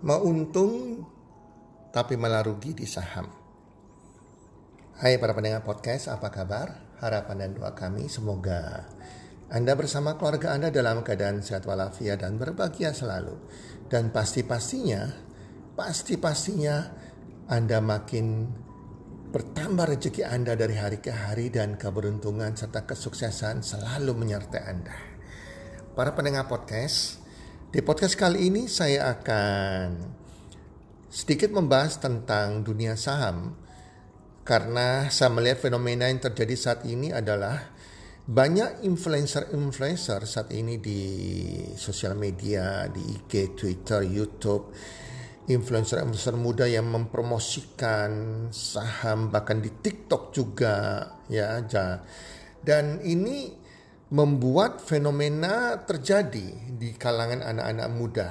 mau untung tapi malah rugi di saham. Hai para pendengar podcast, apa kabar? Harapan dan doa kami semoga Anda bersama keluarga Anda dalam keadaan sehat walafiat dan berbahagia selalu. Dan pasti-pastinya, pasti-pastinya Anda makin bertambah rezeki Anda dari hari ke hari dan keberuntungan serta kesuksesan selalu menyertai Anda. Para pendengar podcast, di podcast kali ini saya akan sedikit membahas tentang dunia saham. Karena saya melihat fenomena yang terjadi saat ini adalah banyak influencer-influencer saat ini di sosial media, di IG, Twitter, YouTube, influencer-influencer muda yang mempromosikan saham bahkan di TikTok juga ya dan ini membuat fenomena terjadi di kalangan anak-anak muda.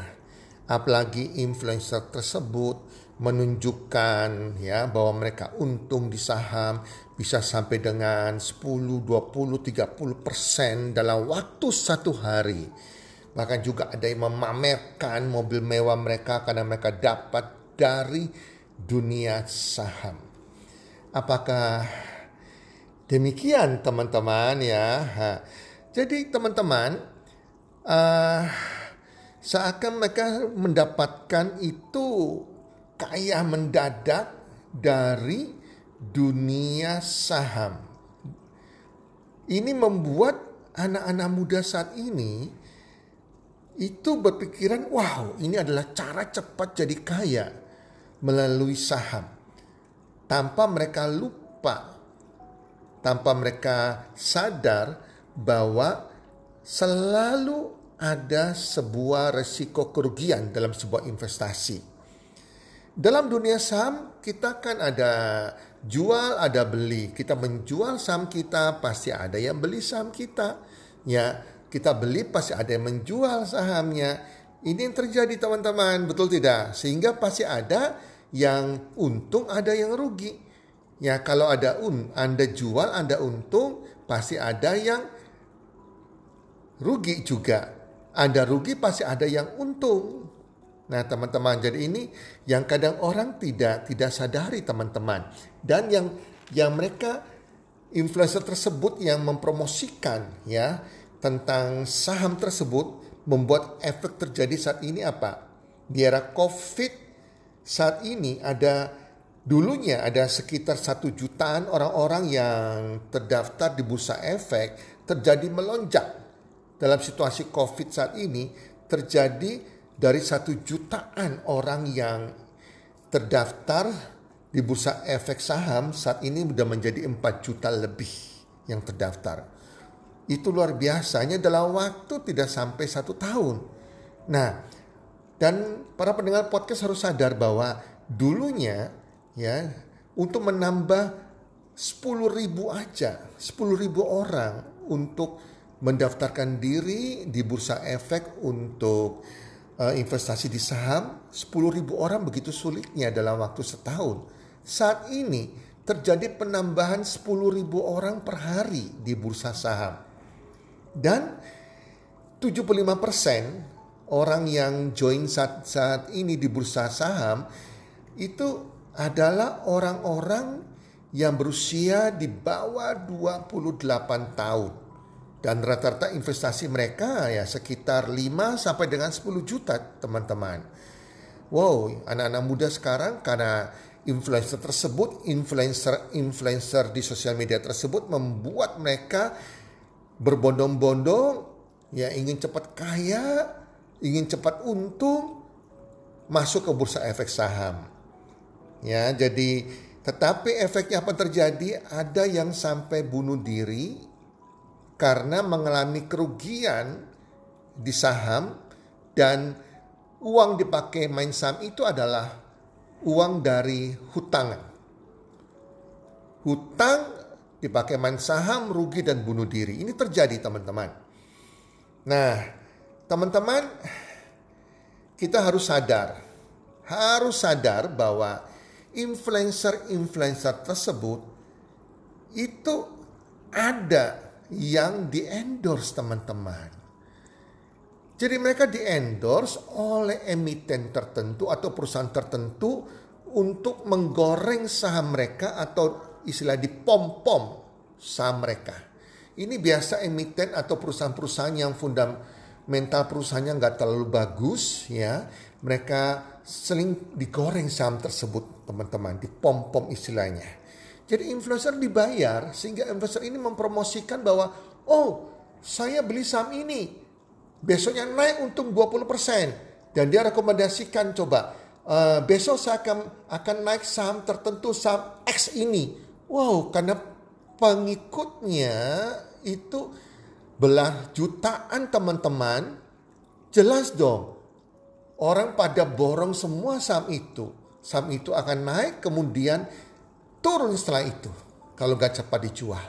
Apalagi influencer tersebut menunjukkan ya bahwa mereka untung di saham bisa sampai dengan 10, 20, 30 persen dalam waktu satu hari. Bahkan juga ada yang memamerkan mobil mewah mereka karena mereka dapat dari dunia saham. Apakah demikian teman-teman ya? Jadi teman-teman, uh, seakan mereka mendapatkan itu kaya mendadak dari dunia saham. Ini membuat anak-anak muda saat ini itu berpikiran, wow ini adalah cara cepat jadi kaya melalui saham. Tanpa mereka lupa, tanpa mereka sadar bahwa selalu ada sebuah resiko kerugian dalam sebuah investasi. Dalam dunia saham kita kan ada jual ada beli. Kita menjual saham kita pasti ada yang beli saham kita. Ya, kita beli pasti ada yang menjual sahamnya. Ini yang terjadi teman-teman, betul tidak? Sehingga pasti ada yang untung, ada yang rugi. Ya, kalau ada un, Anda jual, Anda untung, pasti ada yang rugi juga. Anda rugi pasti ada yang untung. Nah, teman-teman, jadi ini yang kadang orang tidak tidak sadari, teman-teman. Dan yang yang mereka influencer tersebut yang mempromosikan ya tentang saham tersebut membuat efek terjadi saat ini apa? Di era Covid saat ini ada dulunya ada sekitar satu jutaan orang-orang yang terdaftar di bursa efek terjadi melonjak dalam situasi COVID saat ini terjadi dari satu jutaan orang yang terdaftar di bursa efek saham saat ini sudah menjadi 4 juta lebih yang terdaftar. Itu luar biasanya dalam waktu tidak sampai satu tahun. Nah, dan para pendengar podcast harus sadar bahwa dulunya ya untuk menambah 10 ribu aja, 10 ribu orang untuk mendaftarkan diri di bursa efek untuk uh, investasi di saham 10 ribu orang begitu sulitnya dalam waktu setahun. Saat ini terjadi penambahan 10 ribu orang per hari di bursa saham. Dan 75% orang yang join saat, saat ini di bursa saham itu adalah orang-orang yang berusia di bawah 28 tahun dan rata-rata investasi mereka ya sekitar 5 sampai dengan 10 juta teman-teman. Wow, anak-anak muda sekarang karena influencer tersebut, influencer-influencer di sosial media tersebut membuat mereka berbondong-bondong ya ingin cepat kaya, ingin cepat untung masuk ke bursa efek saham. Ya, jadi tetapi efeknya apa terjadi? Ada yang sampai bunuh diri, karena mengalami kerugian di saham dan uang dipakai main saham itu adalah uang dari hutangan. Hutang dipakai main saham, rugi dan bunuh diri. Ini terjadi teman-teman. Nah, teman-teman kita harus sadar. Harus sadar bahwa influencer-influencer tersebut itu ada yang di endorse teman-teman. Jadi mereka di endorse oleh emiten tertentu atau perusahaan tertentu untuk menggoreng saham mereka atau istilah dipom-pom saham mereka. Ini biasa emiten atau perusahaan-perusahaan yang fundamental perusahaannya nggak terlalu bagus ya. Mereka sering digoreng saham tersebut teman-teman, dipom-pom istilahnya. Jadi influencer dibayar sehingga influencer ini mempromosikan bahwa oh saya beli saham ini besoknya naik untung 20% dan dia rekomendasikan coba uh, besok saya akan akan naik saham tertentu saham X ini. Wow, karena pengikutnya itu belah jutaan teman-teman, jelas dong. Orang pada borong semua saham itu. Saham itu akan naik kemudian turun setelah itu. Kalau gak cepat dijual.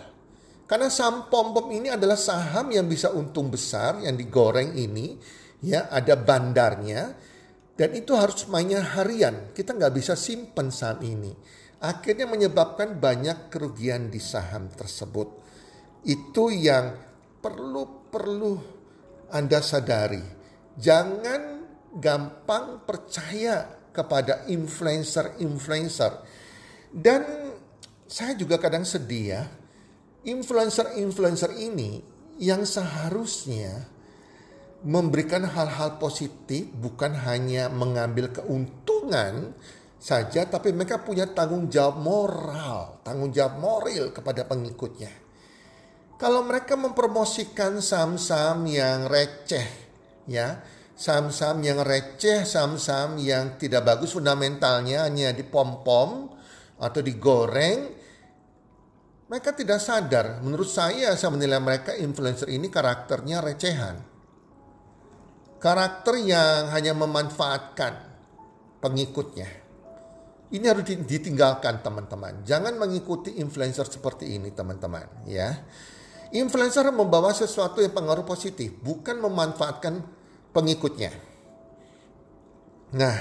Karena saham pom-pom ini adalah saham yang bisa untung besar yang digoreng ini. Ya, ada bandarnya. Dan itu harus mainnya harian. Kita nggak bisa simpen saham ini. Akhirnya menyebabkan banyak kerugian di saham tersebut. Itu yang perlu-perlu Anda sadari. Jangan gampang percaya kepada influencer-influencer. Dan saya juga kadang sedih ya influencer-influencer ini yang seharusnya memberikan hal-hal positif bukan hanya mengambil keuntungan saja tapi mereka punya tanggung jawab moral, tanggung jawab moral kepada pengikutnya. Kalau mereka mempromosikan saham-saham yang receh ya, saham-saham yang receh, saham-saham yang tidak bagus fundamentalnya hanya dipom-pom atau digoreng mereka tidak sadar, menurut saya saya menilai mereka influencer ini karakternya recehan. Karakter yang hanya memanfaatkan pengikutnya. Ini harus ditinggalkan teman-teman. Jangan mengikuti influencer seperti ini teman-teman ya. Influencer membawa sesuatu yang pengaruh positif, bukan memanfaatkan pengikutnya. Nah,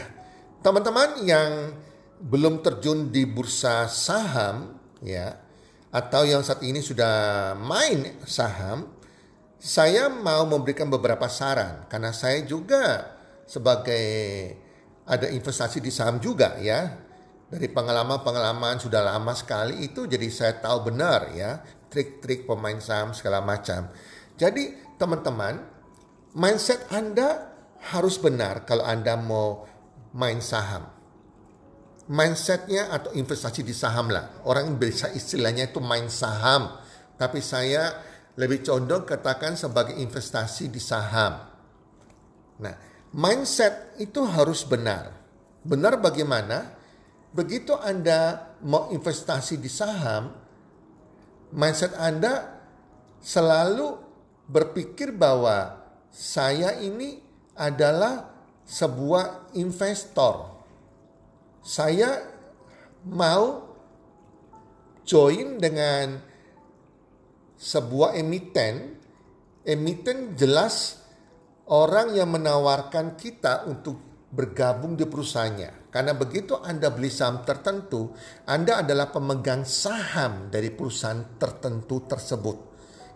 teman-teman yang belum terjun di bursa saham ya, atau yang saat ini sudah main saham, saya mau memberikan beberapa saran karena saya juga sebagai ada investasi di saham juga ya. Dari pengalaman-pengalaman sudah lama sekali itu jadi saya tahu benar ya trik-trik pemain saham segala macam. Jadi teman-teman, mindset Anda harus benar kalau Anda mau main saham mindsetnya atau investasi di saham lah. Orang bisa istilahnya itu main saham. Tapi saya lebih condong katakan sebagai investasi di saham. Nah, mindset itu harus benar. Benar bagaimana? Begitu Anda mau investasi di saham, mindset Anda selalu berpikir bahwa saya ini adalah sebuah investor saya mau join dengan sebuah emiten, emiten jelas orang yang menawarkan kita untuk bergabung di perusahaannya. Karena begitu Anda beli saham tertentu, Anda adalah pemegang saham dari perusahaan tertentu tersebut.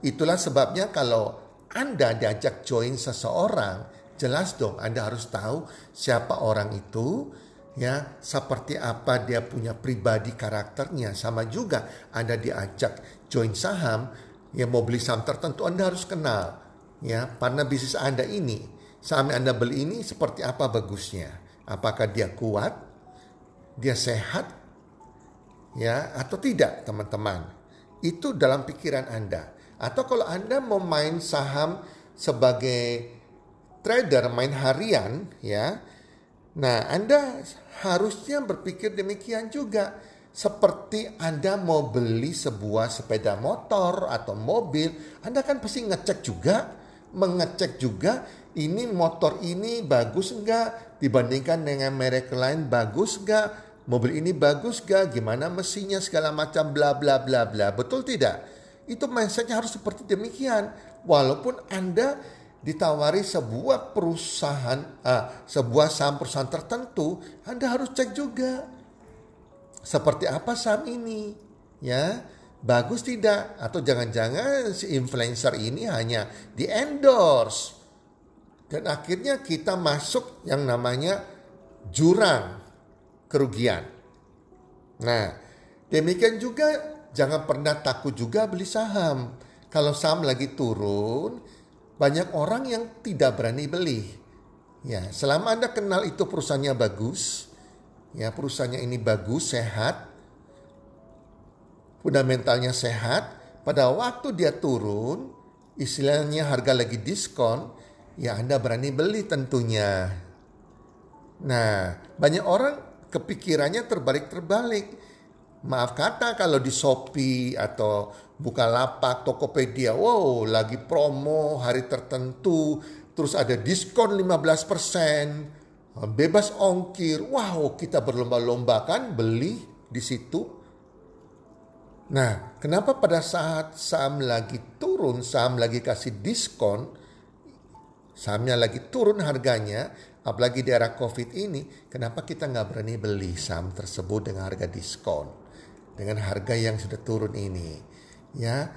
Itulah sebabnya kalau Anda diajak join seseorang, jelas dong Anda harus tahu siapa orang itu, ya seperti apa dia punya pribadi karakternya. Sama juga Anda diajak join saham ya mau beli saham tertentu Anda harus kenal ya partner bisnis Anda ini. Saham yang Anda beli ini seperti apa bagusnya? Apakah dia kuat? Dia sehat? Ya atau tidak teman-teman? Itu dalam pikiran Anda. Atau kalau Anda mau main saham sebagai trader main harian ya Nah, Anda harusnya berpikir demikian juga. Seperti Anda mau beli sebuah sepeda motor atau mobil, Anda kan pasti ngecek juga, mengecek juga ini motor ini bagus enggak dibandingkan dengan merek lain bagus enggak, mobil ini bagus enggak, gimana mesinnya segala macam bla bla bla bla. Betul tidak? Itu mindsetnya harus seperti demikian. Walaupun Anda ditawari sebuah perusahaan, uh, sebuah saham perusahaan tertentu, Anda harus cek juga seperti apa saham ini, ya bagus tidak? Atau jangan-jangan si influencer ini hanya di endorse dan akhirnya kita masuk yang namanya jurang kerugian. Nah, demikian juga jangan pernah takut juga beli saham. Kalau saham lagi turun, banyak orang yang tidak berani beli. Ya, selama Anda kenal itu perusahaannya bagus, ya perusahaannya ini bagus, sehat, fundamentalnya sehat, pada waktu dia turun, istilahnya harga lagi diskon, ya Anda berani beli tentunya. Nah, banyak orang kepikirannya terbalik-terbalik. Maaf kata kalau di Shopee atau Bukalapak, Tokopedia, wow lagi promo hari tertentu, terus ada diskon 15%, bebas ongkir. Wow, kita berlomba-lomba kan beli di situ. Nah, kenapa pada saat saham lagi turun, saham lagi kasih diskon, sahamnya lagi turun harganya, apalagi di era COVID ini, kenapa kita nggak berani beli saham tersebut dengan harga diskon, dengan harga yang sudah turun ini? Ya,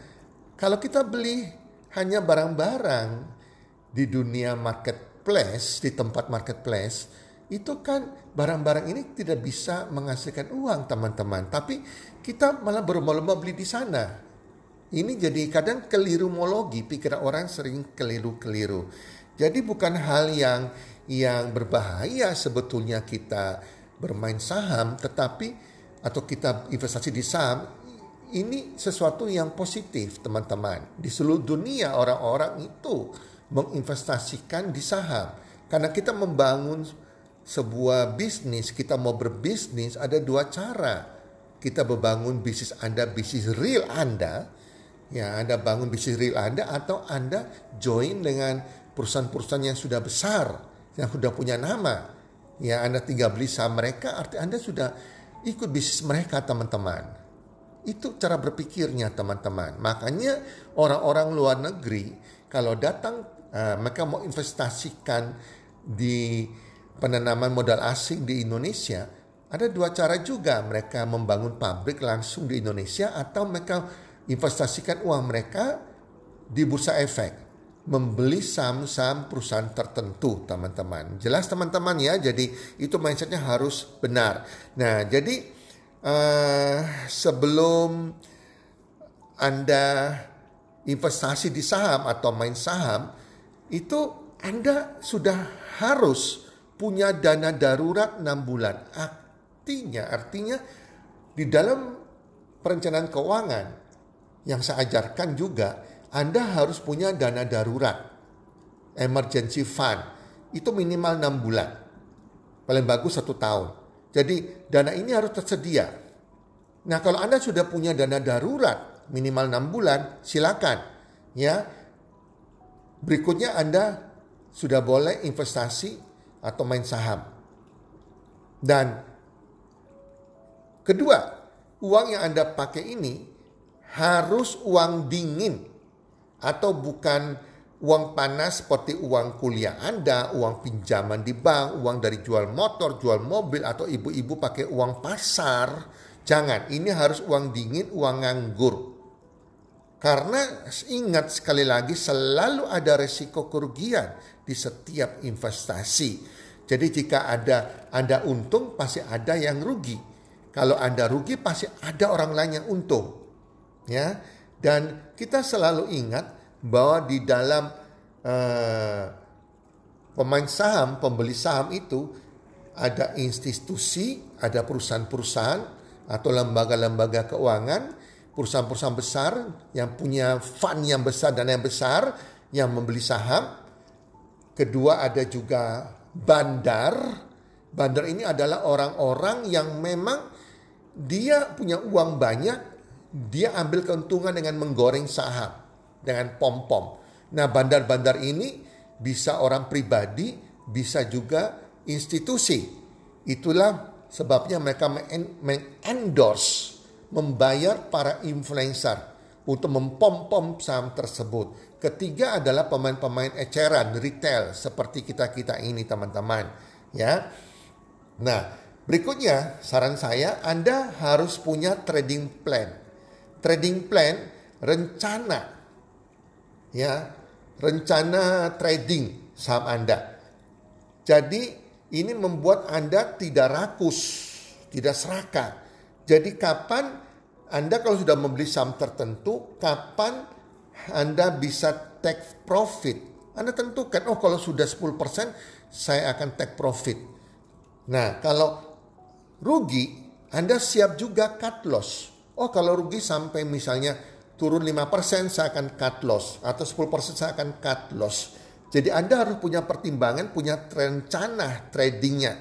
kalau kita beli hanya barang-barang di dunia marketplace, di tempat marketplace, itu kan barang-barang ini tidak bisa menghasilkan uang teman-teman. Tapi kita malah berlomba-lomba beli di sana. Ini jadi kadang kelirumologi, pikiran orang sering keliru-keliru. Jadi bukan hal yang yang berbahaya sebetulnya kita bermain saham, tetapi atau kita investasi di saham ini sesuatu yang positif teman-teman. Di seluruh dunia orang-orang itu menginvestasikan di saham karena kita membangun sebuah bisnis, kita mau berbisnis ada dua cara. Kita membangun bisnis Anda, bisnis real Anda, ya Anda bangun bisnis real Anda atau Anda join dengan perusahaan-perusahaan yang sudah besar, yang sudah punya nama. Ya Anda tinggal beli saham mereka, arti Anda sudah ikut bisnis mereka teman-teman. Itu cara berpikirnya teman-teman. Makanya orang-orang luar negeri kalau datang uh, mereka mau investasikan di penanaman modal asing di Indonesia, ada dua cara juga. Mereka membangun pabrik langsung di Indonesia atau mereka investasikan uang mereka di bursa efek. Membeli saham-saham perusahaan tertentu teman-teman. Jelas teman-teman ya. Jadi itu mindsetnya harus benar. Nah jadi uh, sebelum anda investasi di saham atau main saham itu anda sudah harus punya dana darurat 6 bulan. Artinya, artinya di dalam perencanaan keuangan yang saya ajarkan juga, Anda harus punya dana darurat. Emergency fund. Itu minimal 6 bulan. Paling bagus satu tahun. Jadi dana ini harus tersedia. Nah kalau Anda sudah punya dana darurat minimal 6 bulan, silakan. Ya, Berikutnya Anda sudah boleh investasi atau main saham. Dan kedua, uang yang Anda pakai ini harus uang dingin atau bukan uang panas seperti uang kuliah Anda, uang pinjaman di bank, uang dari jual motor, jual mobil atau ibu-ibu pakai uang pasar. Jangan, ini harus uang dingin, uang nganggur. Karena ingat sekali lagi selalu ada resiko kerugian di setiap investasi. Jadi jika ada Anda untung pasti ada yang rugi. Kalau Anda rugi pasti ada orang lain yang untung. Ya. Dan kita selalu ingat bahwa di dalam uh, pemain saham, pembeli saham itu ada institusi, ada perusahaan-perusahaan atau lembaga-lembaga keuangan, perusahaan-perusahaan besar yang punya fund yang besar dan yang besar yang membeli saham. Kedua ada juga bandar. Bandar ini adalah orang-orang yang memang dia punya uang banyak, dia ambil keuntungan dengan menggoreng saham, dengan pom-pom. Nah bandar-bandar ini bisa orang pribadi, bisa juga institusi. Itulah sebabnya mereka mengendorse, membayar para influencer untuk mempom-pom saham tersebut. Ketiga adalah pemain-pemain eceran retail seperti kita-kita ini teman-teman, ya. Nah, berikutnya saran saya Anda harus punya trading plan. Trading plan rencana ya, rencana trading saham Anda. Jadi ini membuat Anda tidak rakus, tidak serakah. Jadi kapan Anda kalau sudah membeli saham tertentu, kapan Anda bisa take profit? Anda tentukan, oh kalau sudah 10% saya akan take profit. Nah kalau rugi, Anda siap juga cut loss. Oh kalau rugi sampai misalnya turun 5% saya akan cut loss. Atau 10% saya akan cut loss jadi Anda harus punya pertimbangan, punya rencana tradingnya.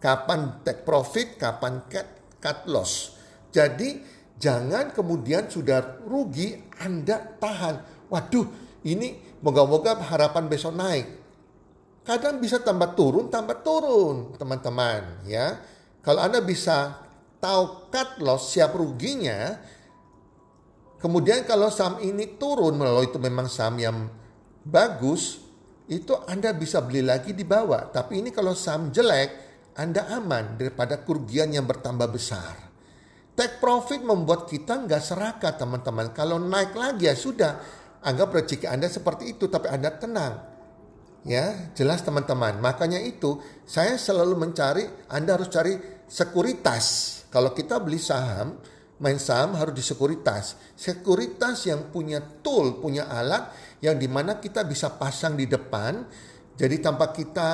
Kapan take profit, kapan cut, cut loss. Jadi jangan kemudian sudah rugi Anda tahan. Waduh ini moga-moga harapan besok naik. Kadang bisa tambah turun, tambah turun teman-teman ya. Kalau Anda bisa tahu cut loss siap ruginya, kemudian kalau saham ini turun, melalui itu memang saham yang bagus, itu Anda bisa beli lagi di bawah. Tapi ini kalau saham jelek, Anda aman daripada kerugian yang bertambah besar. Take profit membuat kita nggak serakah teman-teman. Kalau naik lagi ya sudah, anggap rezeki Anda seperti itu, tapi Anda tenang. Ya, jelas teman-teman. Makanya itu saya selalu mencari, Anda harus cari sekuritas. Kalau kita beli saham, main saham harus di sekuritas. Sekuritas yang punya tool, punya alat yang di mana kita bisa pasang di depan. Jadi tanpa kita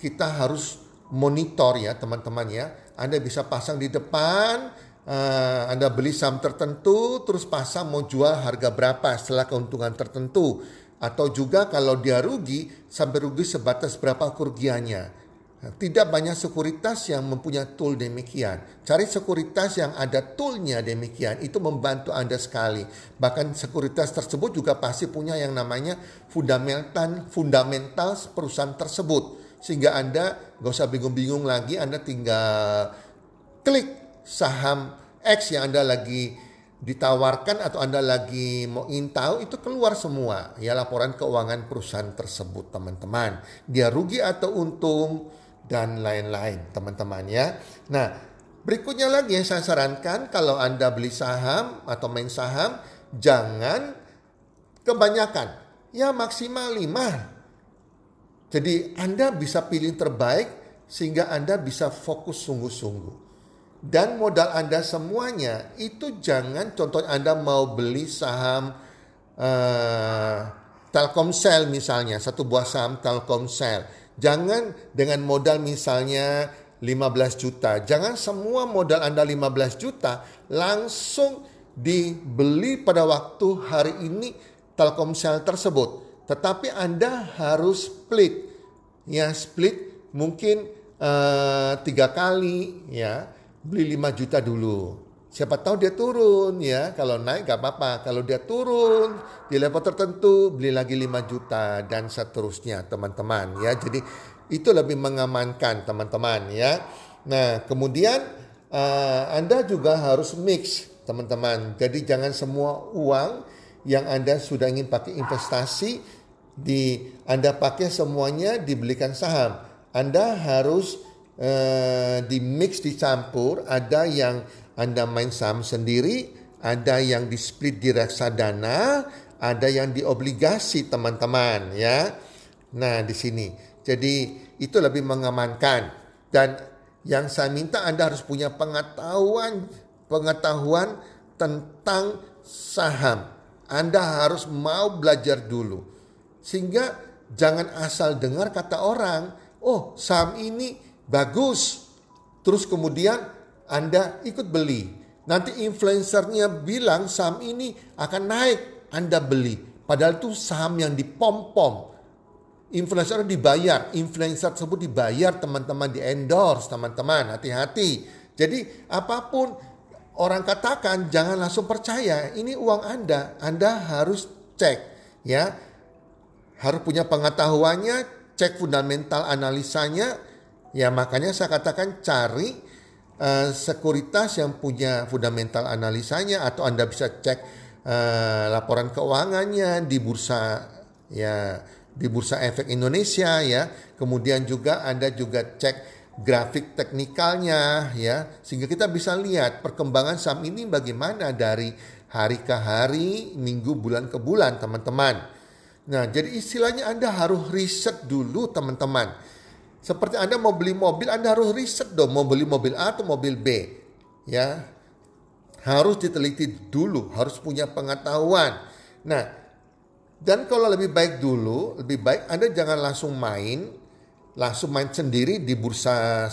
kita harus monitor ya teman-teman ya. Anda bisa pasang di depan, uh, Anda beli saham tertentu, terus pasang mau jual harga berapa setelah keuntungan tertentu. Atau juga kalau dia rugi, sampai rugi sebatas berapa kerugiannya. Tidak banyak sekuritas yang mempunyai tool demikian. Cari sekuritas yang ada toolnya demikian. Itu membantu Anda sekali. Bahkan sekuritas tersebut juga pasti punya yang namanya fundamental, fundamental perusahaan tersebut. Sehingga Anda gak usah bingung-bingung lagi. Anda tinggal klik saham X yang Anda lagi ditawarkan atau Anda lagi mau ingin tahu itu keluar semua ya laporan keuangan perusahaan tersebut teman-teman. Dia rugi atau untung dan lain-lain teman-teman ya. Nah berikutnya lagi yang saya sarankan kalau Anda beli saham atau main saham jangan kebanyakan ya maksimal 5. Jadi Anda bisa pilih terbaik sehingga Anda bisa fokus sungguh-sungguh. Dan modal Anda semuanya itu jangan contohnya Anda mau beli saham uh, Telkomsel misalnya, satu buah saham Telkomsel Jangan dengan modal misalnya 15 juta. Jangan semua modal Anda 15 juta langsung dibeli pada waktu hari ini Telkomsel tersebut. Tetapi Anda harus split. Ya, split mungkin uh, tiga kali ya. Beli 5 juta dulu. Siapa tahu dia turun ya. Kalau naik gak apa-apa. Kalau dia turun di level tertentu beli lagi 5 juta dan seterusnya teman-teman ya. Jadi itu lebih mengamankan teman-teman ya. Nah kemudian uh, Anda juga harus mix teman-teman. Jadi jangan semua uang yang Anda sudah ingin pakai investasi di Anda pakai semuanya dibelikan saham. Anda harus uh, di mix dicampur. Ada yang anda main saham sendiri, ada yang di split di reksadana, ada yang di obligasi teman-teman ya. Nah di sini, jadi itu lebih mengamankan dan yang saya minta Anda harus punya pengetahuan pengetahuan tentang saham. Anda harus mau belajar dulu. Sehingga jangan asal dengar kata orang, "Oh, saham ini bagus." Terus kemudian anda ikut beli. Nanti influencernya bilang saham ini akan naik, Anda beli. Padahal itu saham yang dipom-pom. Influencer dibayar, influencer tersebut dibayar teman-teman di endorse teman-teman hati-hati. Jadi apa pun orang katakan jangan langsung percaya ini uang Anda, Anda harus cek ya. Harus punya pengetahuannya, cek fundamental analisanya. Ya makanya saya katakan cari uh, sekuritas yang punya fundamental analisanya atau Anda bisa cek uh, laporan keuangannya di bursa ya di Bursa Efek Indonesia ya. Kemudian juga Anda juga cek grafik teknikalnya ya sehingga kita bisa lihat perkembangan saham ini bagaimana dari hari ke hari, minggu, bulan ke bulan teman-teman. Nah, jadi istilahnya Anda harus riset dulu teman-teman. Seperti Anda mau beli mobil, Anda harus riset dong mau beli mobil A atau mobil B. Ya. Harus diteliti dulu, harus punya pengetahuan. Nah, dan kalau lebih baik dulu, lebih baik Anda jangan langsung main, langsung main sendiri di bursa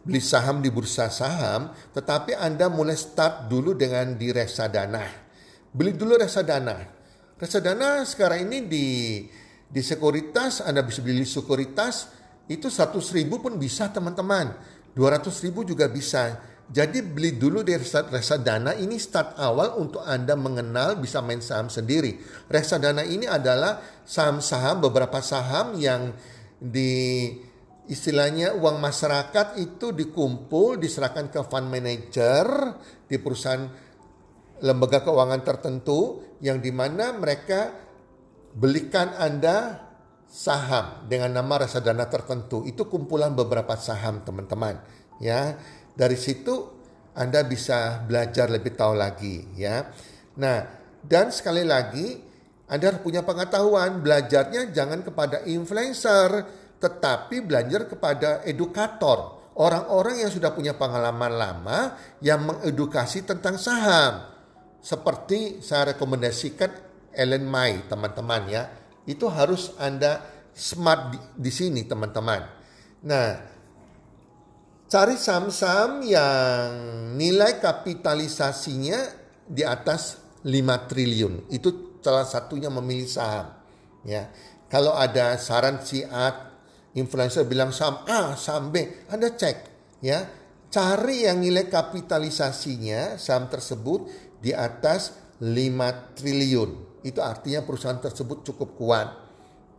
beli saham di bursa saham, tetapi Anda mulai start dulu dengan di reksadana. Beli dulu reksadana Reksadana sekarang ini di di sekuritas Anda bisa beli sekuritas itu satu ribu pun bisa teman-teman. 200 ribu juga bisa. Jadi beli dulu di reksadana ini start awal untuk Anda mengenal bisa main saham sendiri. Reksadana ini adalah saham-saham beberapa saham yang di istilahnya uang masyarakat itu dikumpul diserahkan ke fund manager di perusahaan lembaga keuangan tertentu yang di mana mereka belikan Anda saham dengan nama reksadana tertentu. Itu kumpulan beberapa saham teman-teman. Ya, dari situ Anda bisa belajar lebih tahu lagi. Ya, nah dan sekali lagi Anda harus punya pengetahuan. Belajarnya jangan kepada influencer, tetapi belajar kepada edukator. Orang-orang yang sudah punya pengalaman lama yang mengedukasi tentang saham seperti saya rekomendasikan Ellen Mai teman-teman ya. Itu harus Anda smart di, di sini teman-teman. Nah, cari saham-saham yang nilai kapitalisasinya di atas 5 triliun. Itu salah satunya memilih saham. Ya. Kalau ada saran si A, influencer bilang saham A, saham B, Anda cek ya. Cari yang nilai kapitalisasinya saham tersebut di atas 5 triliun. Itu artinya perusahaan tersebut cukup kuat.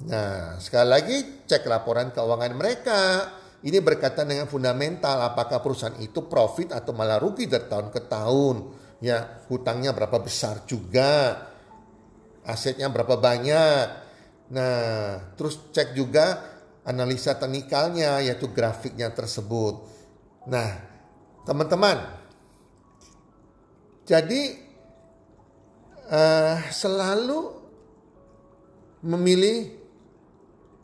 Nah, sekali lagi cek laporan keuangan mereka. Ini berkaitan dengan fundamental apakah perusahaan itu profit atau malah rugi dari tahun ke tahun. Ya, hutangnya berapa besar juga. Asetnya berapa banyak. Nah, terus cek juga analisa teknikalnya yaitu grafiknya tersebut. Nah, teman-teman, jadi uh, selalu memilih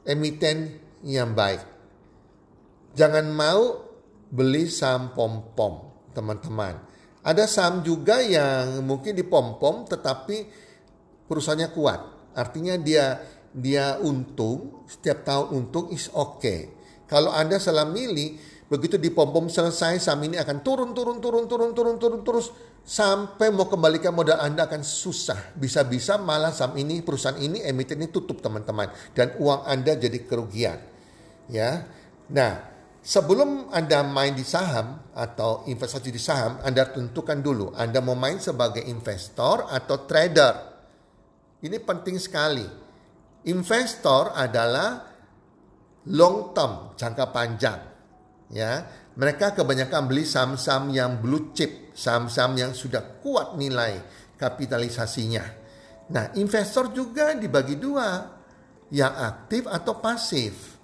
emiten yang baik. Jangan mau beli saham pom-pom, teman-teman. Ada saham juga yang mungkin di pom-pom tetapi perusahaannya kuat. Artinya dia dia untung, setiap tahun untung is okay. Kalau Anda salah milih, begitu di selesai saham ini akan turun turun turun turun turun turun terus sampai mau kembalikan modal Anda akan susah. Bisa-bisa malah saham ini, perusahaan ini, emiten ini tutup teman-teman. Dan uang Anda jadi kerugian. Ya, Nah, sebelum Anda main di saham atau investasi di saham, Anda tentukan dulu Anda mau main sebagai investor atau trader. Ini penting sekali. Investor adalah long term, jangka panjang. Ya, mereka kebanyakan beli saham-saham yang blue chip, saham-saham yang sudah kuat nilai kapitalisasinya. Nah, investor juga dibagi dua, yang aktif atau pasif.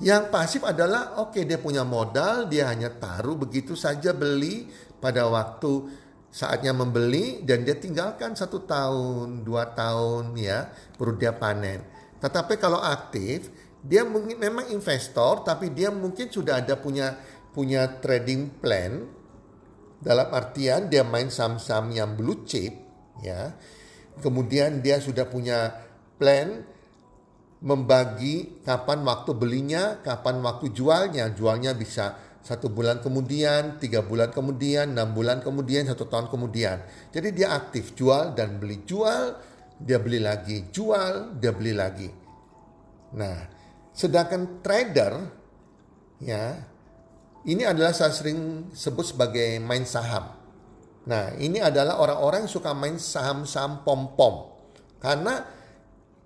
Yang pasif adalah oke okay, dia punya modal, dia hanya taruh begitu saja beli pada waktu saatnya membeli dan dia tinggalkan satu tahun, dua tahun ya, baru dia panen. Tetapi kalau aktif, dia mungkin memang investor, tapi dia mungkin sudah ada punya punya trading plan dalam artian dia main saham-saham yang blue chip ya. Kemudian dia sudah punya plan membagi kapan waktu belinya, kapan waktu jualnya. Jualnya bisa satu bulan kemudian, tiga bulan kemudian, enam bulan kemudian, satu tahun kemudian. Jadi dia aktif jual dan beli jual, dia beli lagi, jual, dia beli lagi. Nah, sedangkan trader ya ini adalah saya sering sebut sebagai main saham. Nah, ini adalah orang-orang yang suka main saham-saham pom-pom. Karena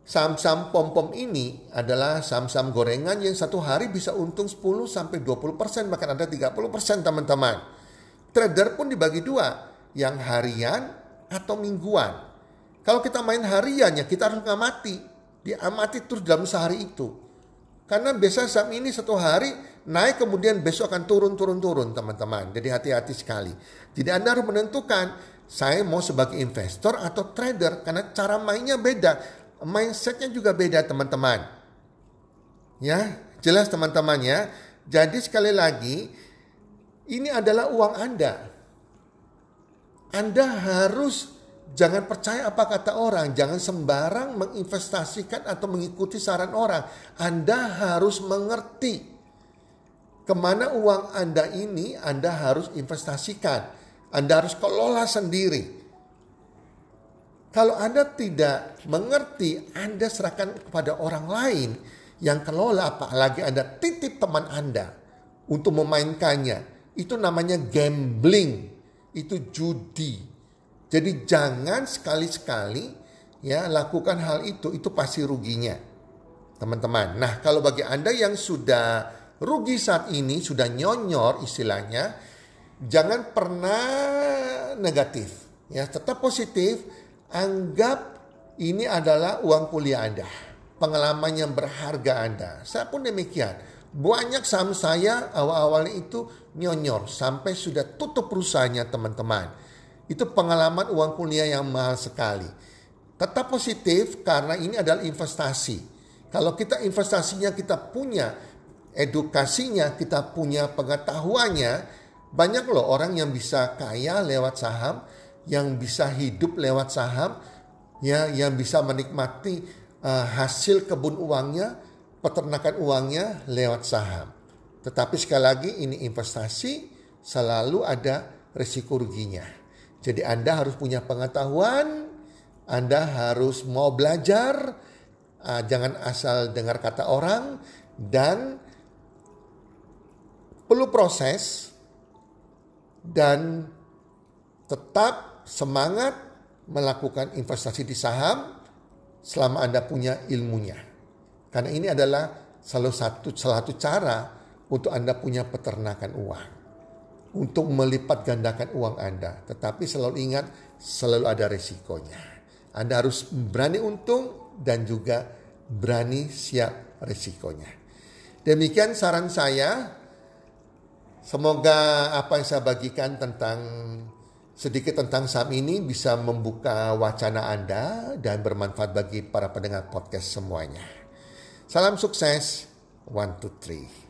saham-saham pom-pom ini adalah saham-saham gorengan yang satu hari bisa untung 10 sampai 20 persen, bahkan ada 30 persen teman-teman. Trader pun dibagi dua, yang harian atau mingguan. Kalau kita main hariannya, kita harus ngamati. Diamati terus dalam sehari itu. Karena biasa saham ini satu hari naik kemudian besok akan turun turun turun teman-teman. Jadi hati-hati sekali. Jadi Anda harus menentukan saya mau sebagai investor atau trader karena cara mainnya beda. mindsetnya juga beda teman-teman. Ya, jelas teman-teman ya. Jadi sekali lagi, ini adalah uang Anda. Anda harus jangan percaya apa kata orang, jangan sembarang menginvestasikan atau mengikuti saran orang. Anda harus mengerti ke mana uang Anda ini Anda harus investasikan. Anda harus kelola sendiri. Kalau Anda tidak mengerti, Anda serahkan kepada orang lain yang kelola, apalagi Anda titip teman Anda untuk memainkannya. Itu namanya gambling, itu judi. Jadi jangan sekali-sekali ya lakukan hal itu, itu pasti ruginya. Teman-teman. Nah, kalau bagi Anda yang sudah rugi saat ini, sudah nyonyor istilahnya, jangan pernah negatif. Ya, tetap positif, Anggap ini adalah uang kuliah Anda. Pengalaman yang berharga Anda. Saya pun demikian. Banyak saham saya awal-awalnya itu nyonyor. Sampai sudah tutup perusahaannya teman-teman. Itu pengalaman uang kuliah yang mahal sekali. Tetap positif karena ini adalah investasi. Kalau kita investasinya kita punya edukasinya, kita punya pengetahuannya, banyak loh orang yang bisa kaya lewat saham, yang bisa hidup lewat saham, ya, yang bisa menikmati uh, hasil kebun uangnya, peternakan uangnya lewat saham. Tetapi sekali lagi ini investasi selalu ada risiko ruginya. Jadi Anda harus punya pengetahuan, Anda harus mau belajar, uh, jangan asal dengar kata orang dan perlu proses dan tetap semangat melakukan investasi di saham selama Anda punya ilmunya. Karena ini adalah salah satu salah satu cara untuk Anda punya peternakan uang. Untuk melipat gandakan uang Anda. Tetapi selalu ingat selalu ada resikonya. Anda harus berani untung dan juga berani siap resikonya. Demikian saran saya. Semoga apa yang saya bagikan tentang sedikit tentang saham ini bisa membuka wacana Anda dan bermanfaat bagi para pendengar podcast semuanya. Salam sukses, one, two, three.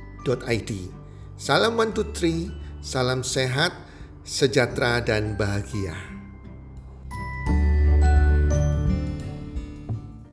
healthcommunity.id. Salam one two three, salam sehat, sejahtera dan bahagia.